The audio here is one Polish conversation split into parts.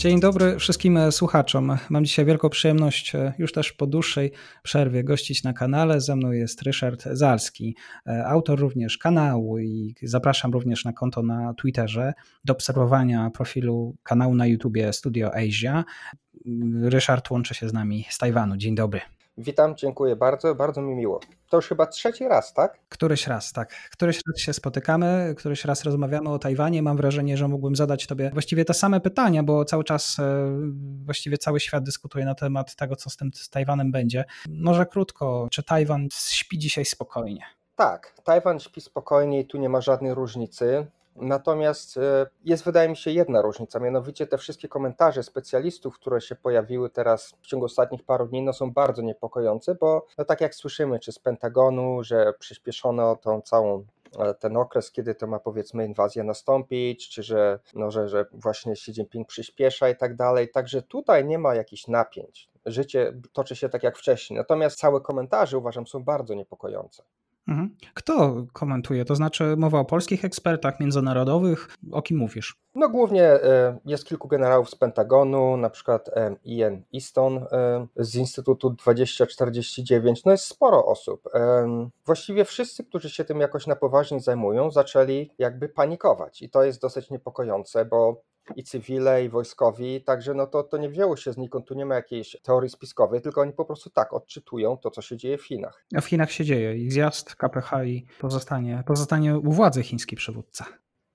Dzień dobry wszystkim słuchaczom. Mam dzisiaj wielką przyjemność, e, już też po dłuższej przerwie, gościć na kanale. Ze mną jest Ryszard Zalski, e, autor również kanału i zapraszam również na konto na Twitterze do obserwowania profilu kanału na YouTubie Studio Asia. Ryszard łączy się z nami z Tajwanu. Dzień dobry. Witam, dziękuję bardzo, bardzo mi miło. To już chyba trzeci raz, tak? Któryś raz, tak. Któryś raz się spotykamy, któryś raz rozmawiamy o Tajwanie. Mam wrażenie, że mógłbym zadać Tobie właściwie te same pytania, bo cały czas e, właściwie cały świat dyskutuje na temat tego, co z tym z Tajwanem będzie. Może krótko, czy Tajwan śpi dzisiaj spokojnie? Tak, Tajwan śpi spokojnie i tu nie ma żadnej różnicy. Natomiast e, jest, wydaje mi się, jedna różnica, mianowicie te wszystkie komentarze specjalistów, które się pojawiły teraz w ciągu ostatnich paru dni, no są bardzo niepokojące, bo no tak jak słyszymy, czy z Pentagonu, że przyspieszono tą całą e, ten okres, kiedy to ma powiedzmy inwazja nastąpić, czy że, no, że, że właśnie Xi Jinping przyspiesza i tak dalej. Także tutaj nie ma jakichś napięć. Życie toczy się tak jak wcześniej. Natomiast całe komentarze uważam są bardzo niepokojące. Mhm. Kto komentuje? To znaczy mowa o polskich ekspertach międzynarodowych? O kim mówisz? No głównie e, jest kilku generałów z Pentagonu, na przykład e, Ian Easton e, z Instytutu 2049. No jest sporo osób. Właściwie wszyscy, którzy się tym jakoś na poważnie zajmują, zaczęli jakby panikować i to jest dosyć niepokojące, bo i cywile, i wojskowi, także no to, to nie wzięło się znikąd, tu nie ma jakiejś teorii spiskowej, tylko oni po prostu tak odczytują to, co się dzieje w Chinach. A w Chinach się dzieje i zjazd KPH i pozostanie, pozostanie u władzy chiński przywódca.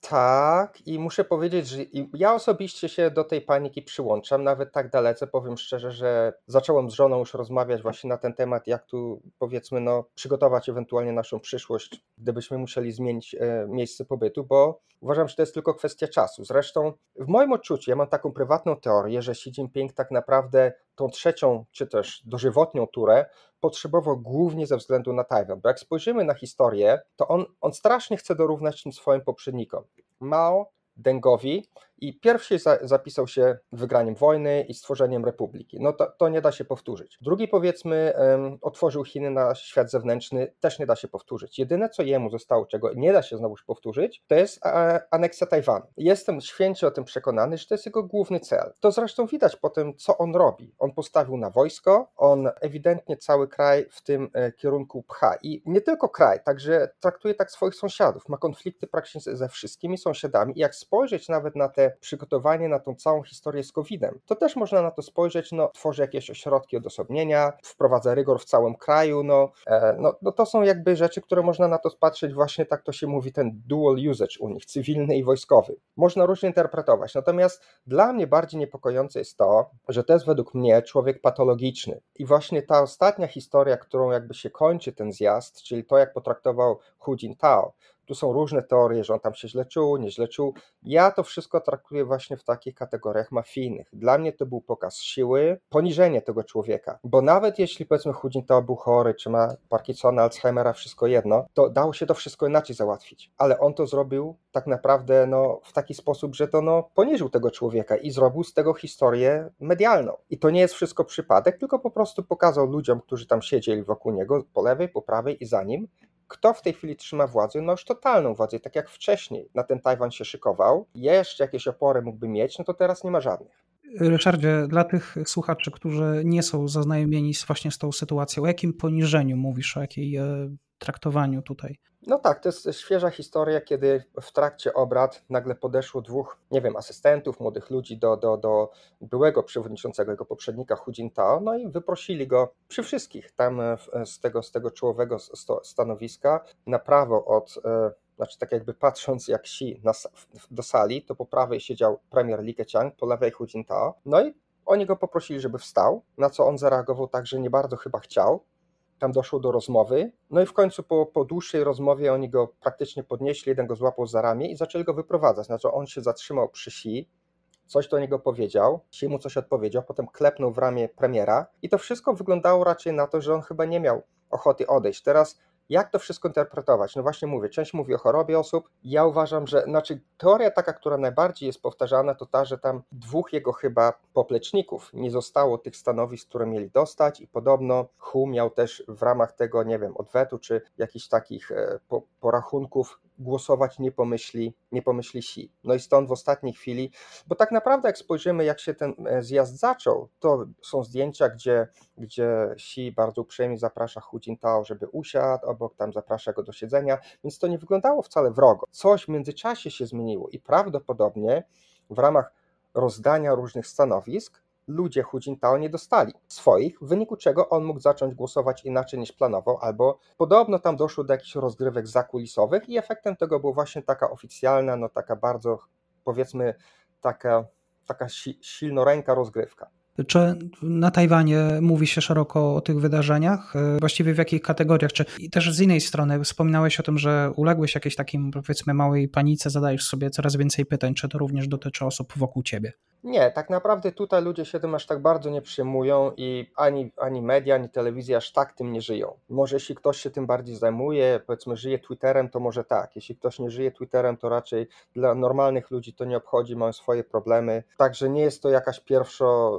Tak, i muszę powiedzieć, że ja osobiście się do tej paniki przyłączam, nawet tak dalece, powiem szczerze, że zacząłem z żoną już rozmawiać właśnie na ten temat, jak tu powiedzmy, no, przygotować ewentualnie naszą przyszłość, gdybyśmy musieli zmienić e, miejsce pobytu, bo uważam, że to jest tylko kwestia czasu. Zresztą w moim odczuciu, ja mam taką prywatną teorię, że Xi Jinping tak naprawdę tą trzecią, czy też dożywotnią turę potrzebował głównie ze względu na Tajwan, bo jak spojrzymy na historię, to on, on strasznie chce dorównać tym swoim poprzednikom. Mao Dengowi i pierwszy zapisał się wygraniem wojny i stworzeniem republiki. No to, to nie da się powtórzyć. Drugi powiedzmy um, otworzył Chiny na świat zewnętrzny, też nie da się powtórzyć. Jedyne co jemu zostało, czego nie da się znowuż powtórzyć, to jest e, aneksja Tajwanu. Jestem święcie o tym przekonany, że to jest jego główny cel. To zresztą widać po tym, co on robi. On postawił na wojsko, on ewidentnie cały kraj w tym e, kierunku pcha i nie tylko kraj, także traktuje tak swoich sąsiadów. Ma konflikty praktycznie ze wszystkimi sąsiadami i jak spojrzeć nawet na te przygotowanie na tą całą historię z COVID-em, to też można na to spojrzeć, no tworzy jakieś ośrodki odosobnienia, wprowadza rygor w całym kraju, no, e, no, no to są jakby rzeczy, które można na to patrzeć właśnie tak to się mówi, ten dual usage u nich, cywilny i wojskowy. Można różnie interpretować, natomiast dla mnie bardziej niepokojące jest to, że to jest według mnie człowiek patologiczny i właśnie ta ostatnia historia, którą jakby się kończy ten zjazd, czyli to jak potraktował Hu Jintao, tu są różne teorie, że on tam się źle czuł, nieźle czuł. Ja to wszystko traktuję właśnie w takich kategoriach mafijnych. Dla mnie to był pokaz siły, poniżenie tego człowieka. Bo nawet jeśli powiedzmy Hujinta był chory, czy ma Parkinsona, Alzheimera, wszystko jedno, to dało się to wszystko inaczej załatwić. Ale on to zrobił tak naprawdę no, w taki sposób, że to no, poniżył tego człowieka i zrobił z tego historię medialną. I to nie jest wszystko przypadek, tylko po prostu pokazał ludziom, którzy tam siedzieli wokół niego, po lewej, po prawej i za nim, kto w tej chwili trzyma władzę? No już totalną władzę, tak jak wcześniej na ten Tajwan się szykował, jeszcze jakieś opory mógłby mieć, no to teraz nie ma żadnych. Ryszardzie, dla tych słuchaczy, którzy nie są zaznajomieni właśnie z tą sytuacją, o jakim poniżeniu mówisz, o jakiej e, traktowaniu tutaj? No tak, to jest świeża historia, kiedy w trakcie obrad nagle podeszło dwóch, nie wiem, asystentów, młodych ludzi do, do, do byłego przewodniczącego, jego poprzednika Hu Jintao, no i wyprosili go przy wszystkich tam e, z tego, z tego czołowego stanowiska na prawo od, e, znaczy tak jakby patrząc jak Xi na, do sali, to po prawej siedział premier Li Keqiang, po lewej Hu Jintao, no i oni go poprosili, żeby wstał, na co on zareagował tak, że nie bardzo chyba chciał, tam doszło do rozmowy. No i w końcu po, po dłuższej rozmowie oni go praktycznie podnieśli, jeden go złapał za ramię i zaczęli go wyprowadzać. Znaczy on się zatrzymał przy si, coś do niego powiedział, si mu coś odpowiedział, potem klepnął w ramię premiera i to wszystko wyglądało raczej na to, że on chyba nie miał ochoty odejść. Teraz Jak to wszystko interpretować? No właśnie mówię, część mówi o chorobie osób. Ja uważam, że znaczy teoria taka, która najbardziej jest powtarzana, to ta, że tam dwóch jego chyba popleczników nie zostało tych stanowisk, które mieli dostać i podobno Hu miał też w ramach tego, nie wiem, odwetu czy jakichś takich e, porachunków głosować nie pomyśli, nie pomyśli si. No i stąd w ostatniej chwili, bo tak naprawdę jak spojrzymy, jak się ten e, zjazd zaczął, to są zdjęcia, gdzie, gdzie si bardzo uprzejmie zaprasza Hu Jintao, żeby usiadł obok, tam zaprasza go do siedzenia, więc to nie wyglądało wcale wrogo. Coś w międzyczasie się zmieniło i prawdopodobnie w ramach rozdania różnych stanowisk ludzie Hu Jintao nie dostali swoich, w wyniku czego on mógł zacząć głosować inaczej niż planował, albo podobno tam doszło do jakichś rozgrywek zakulisowych i efektem tego była właśnie taka oficjalna, no taka bardzo powiedzmy taka, taka si silnoręka rozgrywka. Czy na Tajwanie mówi się szeroko o tych wydarzeniach? E, właściwie w jakich kategoriach? Czy i też z innej strony wspominałeś o tym, że uległeś jakiejś takim powiedzmy małej panice, zadajesz sobie coraz więcej pytań, czy to również dotyczy osób wokół ciebie? Nie, tak naprawdę tutaj ludzie się tym aż tak bardzo nie przyjmują i ani, ani media, ani telewizja aż tak tym nie żyją. Może jeśli ktoś się tym bardziej zajmuje, powiedzmy żyje Twitterem, to może tak. Jeśli ktoś nie żyje Twitterem, to raczej dla normalnych ludzi to nie obchodzi, mają swoje problemy. Także nie jest to jakaś pierwszo,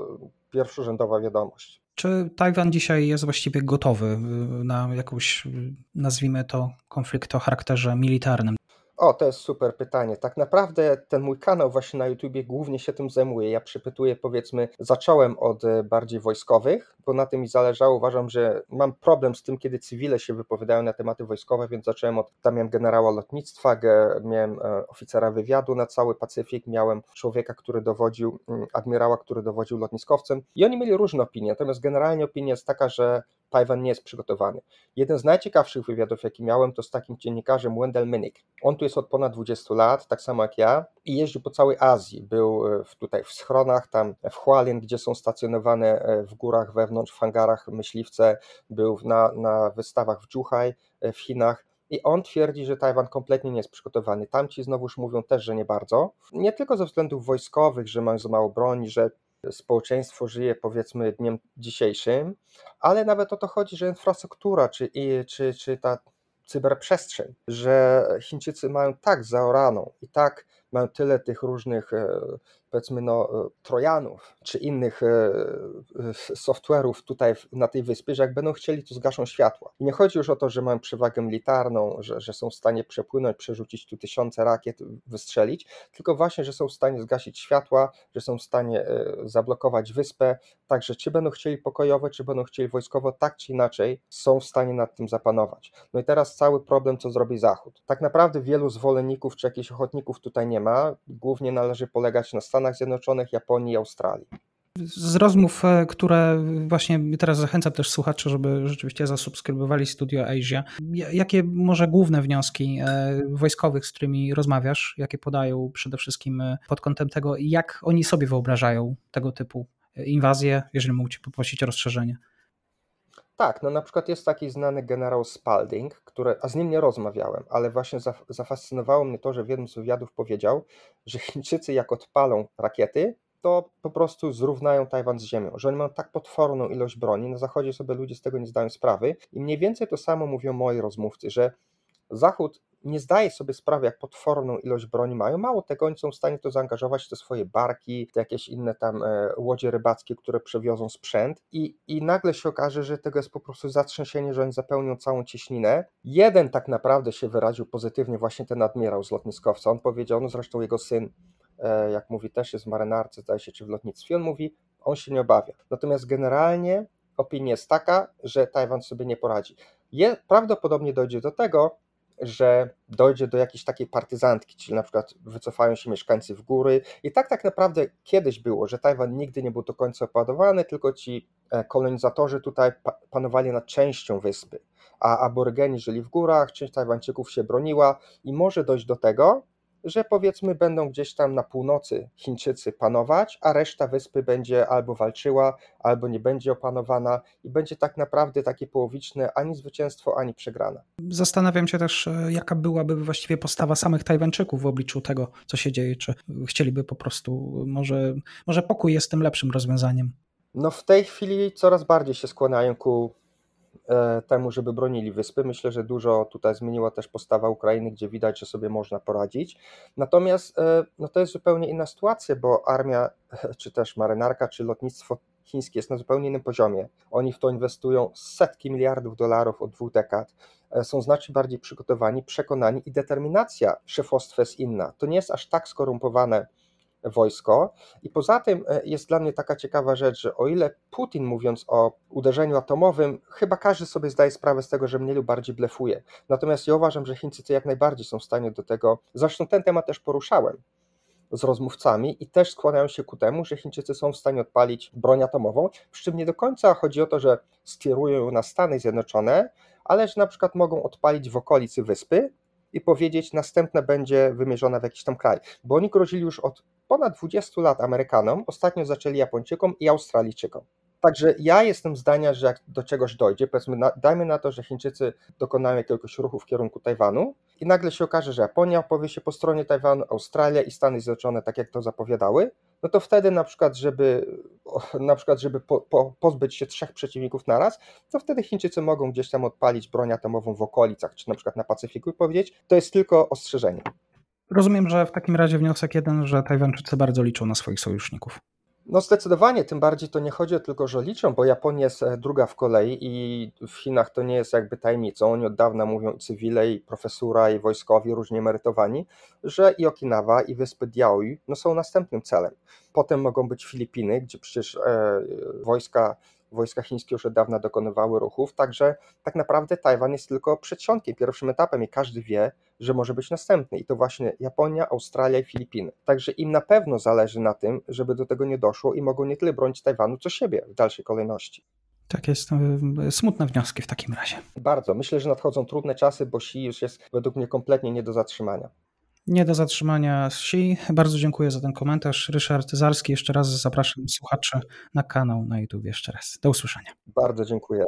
pierwszorzędowa wiadomość. Czy Tajwan dzisiaj jest właściwie gotowy na jakąś, nazwijmy to, konflikt o charakterze militarnym? O, to jest super pytanie. Tak naprawdę ten mój kanał właśnie na YouTubie głównie się tym zajmuje. Ja przypytuję, powiedzmy, zacząłem od e, bardziej wojskowych, bo na tym mi zależało. Uważam, że mam problem z tym, kiedy cywile się wypowiadają na tematy wojskowe, więc zacząłem od, tam miałem generała lotnictwa, miałem e, oficera wywiadu na cały Pacyfik, miałem człowieka, który dowodził, mm, admirała, który dowodził lotniskowcem i oni mieli różne opinie, natomiast generalnie opinia jest taka, że Tajwan nie jest przygotowany. Jeden z najciekawszych wywiadów, jaki miałem, to z takim dziennikarzem Wendell Minnick. On tu jest od ponad 20 lat, tak samo jak ja, i jeździł po całej Azji. Był e, tutaj w schronach, tam w Hualien, gdzie są stacjonowane e, w górach wewnątrz, w hangarach myśliwce, był na, na wystawach w Zhuhai e, w Chinach. I on twierdzi, że Tajwan kompletnie nie jest przygotowany. Tamci znowuż mówią też, że nie bardzo. Nie tylko ze względów wojskowych, że mają za mało broni, że społeczeństwo żyje powiedzmy dniem dzisiejszym, ale nawet o to chodzi, że infrastruktura czy, czy, czy ta cyberprzestrzeń, że Chińczycy mają tak zaoraną i tak mają tyle tych różnych e, powiedzmy no, e, trojanów czy innych e, software'ów tutaj na tej wyspie, że jak będą chcieli, to zgaszą światła. I nie chodzi już o to, że mają przewagę militarną, że, że są w stanie przepłynąć, przerzucić tu tysiące rakiet, wystrzelić, tylko właśnie, że są w stanie zgasić światła, że są w stanie zablokować wyspę, także czy będą chcieli pokojowo, czy będą chcieli wojskowo, tak czy inaczej są w stanie nad tym zapanować. No i teraz cały problem, co zrobi Zachód. Tak naprawdę wielu zwolenników czy jakichś ochotników tutaj nie ma, głównie należy polegać na Stanach Zjednoczonych, Japonii i Australii. Z rozmów, e, które właśnie teraz zachęcam też słuchaczy, żeby rzeczywiście zasubskrybowali Studio Asia. Jakie może główne wnioski e, wojskowych, z którymi rozmawiasz, jakie podają przede wszystkim e, pod kątem tego, jak oni sobie wyobrażają tego typu inwazję, jeżeli mógł Cię poprosić o rozszerzenie? Tak, no na przykład jest taki znany generał Spalding, który, a z nim nie rozmawiałem, ale właśnie zafascynowało mnie to, że w jednym z wywiadów powiedział, że Chińczycy jak odpalą rakiety, to po prostu zrównają Tajwan z ziemią, że oni mają tak potworną ilość broni, na zachodzie sobie ludzie z tego nie zdają sprawy. I mniej więcej to samo mówią moi rozmówcy, że Zachód nie zdaje sobie sprawy, jak potworną ilość broni mają. Mało tego, oni są w stanie to zaangażować te swoje barki, te jakieś inne tam e, łodzie rybackie, które przewiozą sprzęt i, i nagle się okaże, że tego jest po prostu zatrzęsienie, że oni zapełnią całą cieśninę. Jeden tak naprawdę się wyraził pozytywnie, właśnie ten admirał z lotniskowca. On powiedział, no zresztą jego syn, e, jak mówi, też jest w marynarce, zdaje się, czy w lotnictwie, on mówi, on się nie obawia. Natomiast generalnie opinia jest taka, że Tajwan sobie nie poradzi. Je, prawdopodobnie dojdzie do tego, że dojdzie do jakiejś takiej partyzantki, czyli na przykład wycofają się mieszkańcy w góry. I tak tak naprawdę kiedyś było, że Tajwan nigdy nie był do końca opadowany, tylko ci e, kolonizatorzy tutaj panowali nad częścią wyspy, a aborygeni żyli w górach, część Tajwańczyków się broniła i może dojść do tego, że powiedzmy będą gdzieś tam na północy Chińczycy panować, a reszta wyspy będzie albo walczyła, albo nie będzie opanowana i będzie tak naprawdę takie połowiczne ani zwycięstwo, ani przegrana. Zastanawiam się też, e, jaka byłaby właściwie postawa samych Tajwańczyków w obliczu tego, co się dzieje, czy chcieliby po prostu, może, może pokój jest tym lepszym rozwiązaniem. No w tej chwili coraz bardziej się skłaniają ku temu, żeby bronili wyspy. Myślę, że dużo tutaj zmieniła też postawa Ukrainy, gdzie widać, że sobie można poradzić. Natomiast e, no to jest zupełnie inna sytuacja, bo armia, czy też marynarka, czy lotnictwo chińskie jest na zupełnie innym poziomie. Oni w to inwestują setki miliardów dolarów od dwóch dekad. E, są znacznie bardziej przygotowani, przekonani i determinacja szefostwa jest inna. To nie jest aż tak skorumpowane wojsko. I poza tym e, jest dla mnie taka ciekawa rzecz, że o ile Putin mówiąc o uderzeniu atomowym, chyba każdy sobie zdaje sprawę z tego, że mniej lub bardziej blefuje. Natomiast ja uważam, że Chińczycy jak najbardziej są w stanie do tego, zresztą ten temat też poruszałem z rozmówcami i też skłaniają się ku temu, że Chińczycy są w stanie odpalić broń atomową, przy czym nie do końca chodzi o to, że skierują ją na Stany Zjednoczone, ale że na przykład mogą odpalić w okolicy wyspy i powiedzieć, następne będzie wymierzone w jakiś tam kraj. Bo oni grozili już od ponad 20 lat Amerykanom, ostatnio zaczęli Japończykom i Australijczykom. Także ja jestem zdania, że jak do czegoś dojdzie, powiedzmy, na, dajmy na to, że Chińczycy dokonają jakiegoś ruchu w kierunku Tajwanu i nagle się okaże, że Japonia opowie się po stronie Tajwanu, Australia i Stany Zjednoczone, tak jak to zapowiadały, no to wtedy na przykład, żeby, na przykład, żeby po, po, pozbyć się trzech przeciwników naraz, to wtedy Chińczycy mogą gdzieś tam odpalić broń atomową w okolicach, czy na przykład na Pacyfiku i powiedzieć, to jest tylko ostrzeżenie. Rozumiem, że w takim razie wniosek jeden, że Tajwańczycy bardzo liczą na swoich sojuszników. No zdecydowanie, tym bardziej to nie chodzi tylko, że liczą, bo Japonia jest e, druga w kolei i w Chinach to nie jest jakby tajemnicą. Oni od dawna mówią i cywile, i profesura, i wojskowi, różnie emerytowani, że i Okinawa, i wyspy Diaoyu no są następnym celem. Potem mogą być Filipiny, gdzie przecież e, wojska wojska chińskie już od dawna dokonywały ruchów, także tak naprawdę Tajwan jest tylko przedsionkiem, pierwszym etapem i każdy wie, że może być następny i to właśnie Japonia, Australia i Filipiny. Także im na pewno zależy na tym, żeby do tego nie doszło i mogą nie tyle bronić Tajwanu, co siebie w dalszej kolejności. Tak jest, e, smutne wnioski w takim razie. Bardzo. Myślę, że nadchodzą trudne czasy, bo Xi już jest według mnie kompletnie nie do zatrzymania. Nie do zatrzymania Xi. Bardzo dziękuję za ten komentarz. Ryszard Zarski, jeszcze raz zapraszam słuchaczy na kanał na YouTube jeszcze raz. Do usłyszenia. Bardzo dziękuję.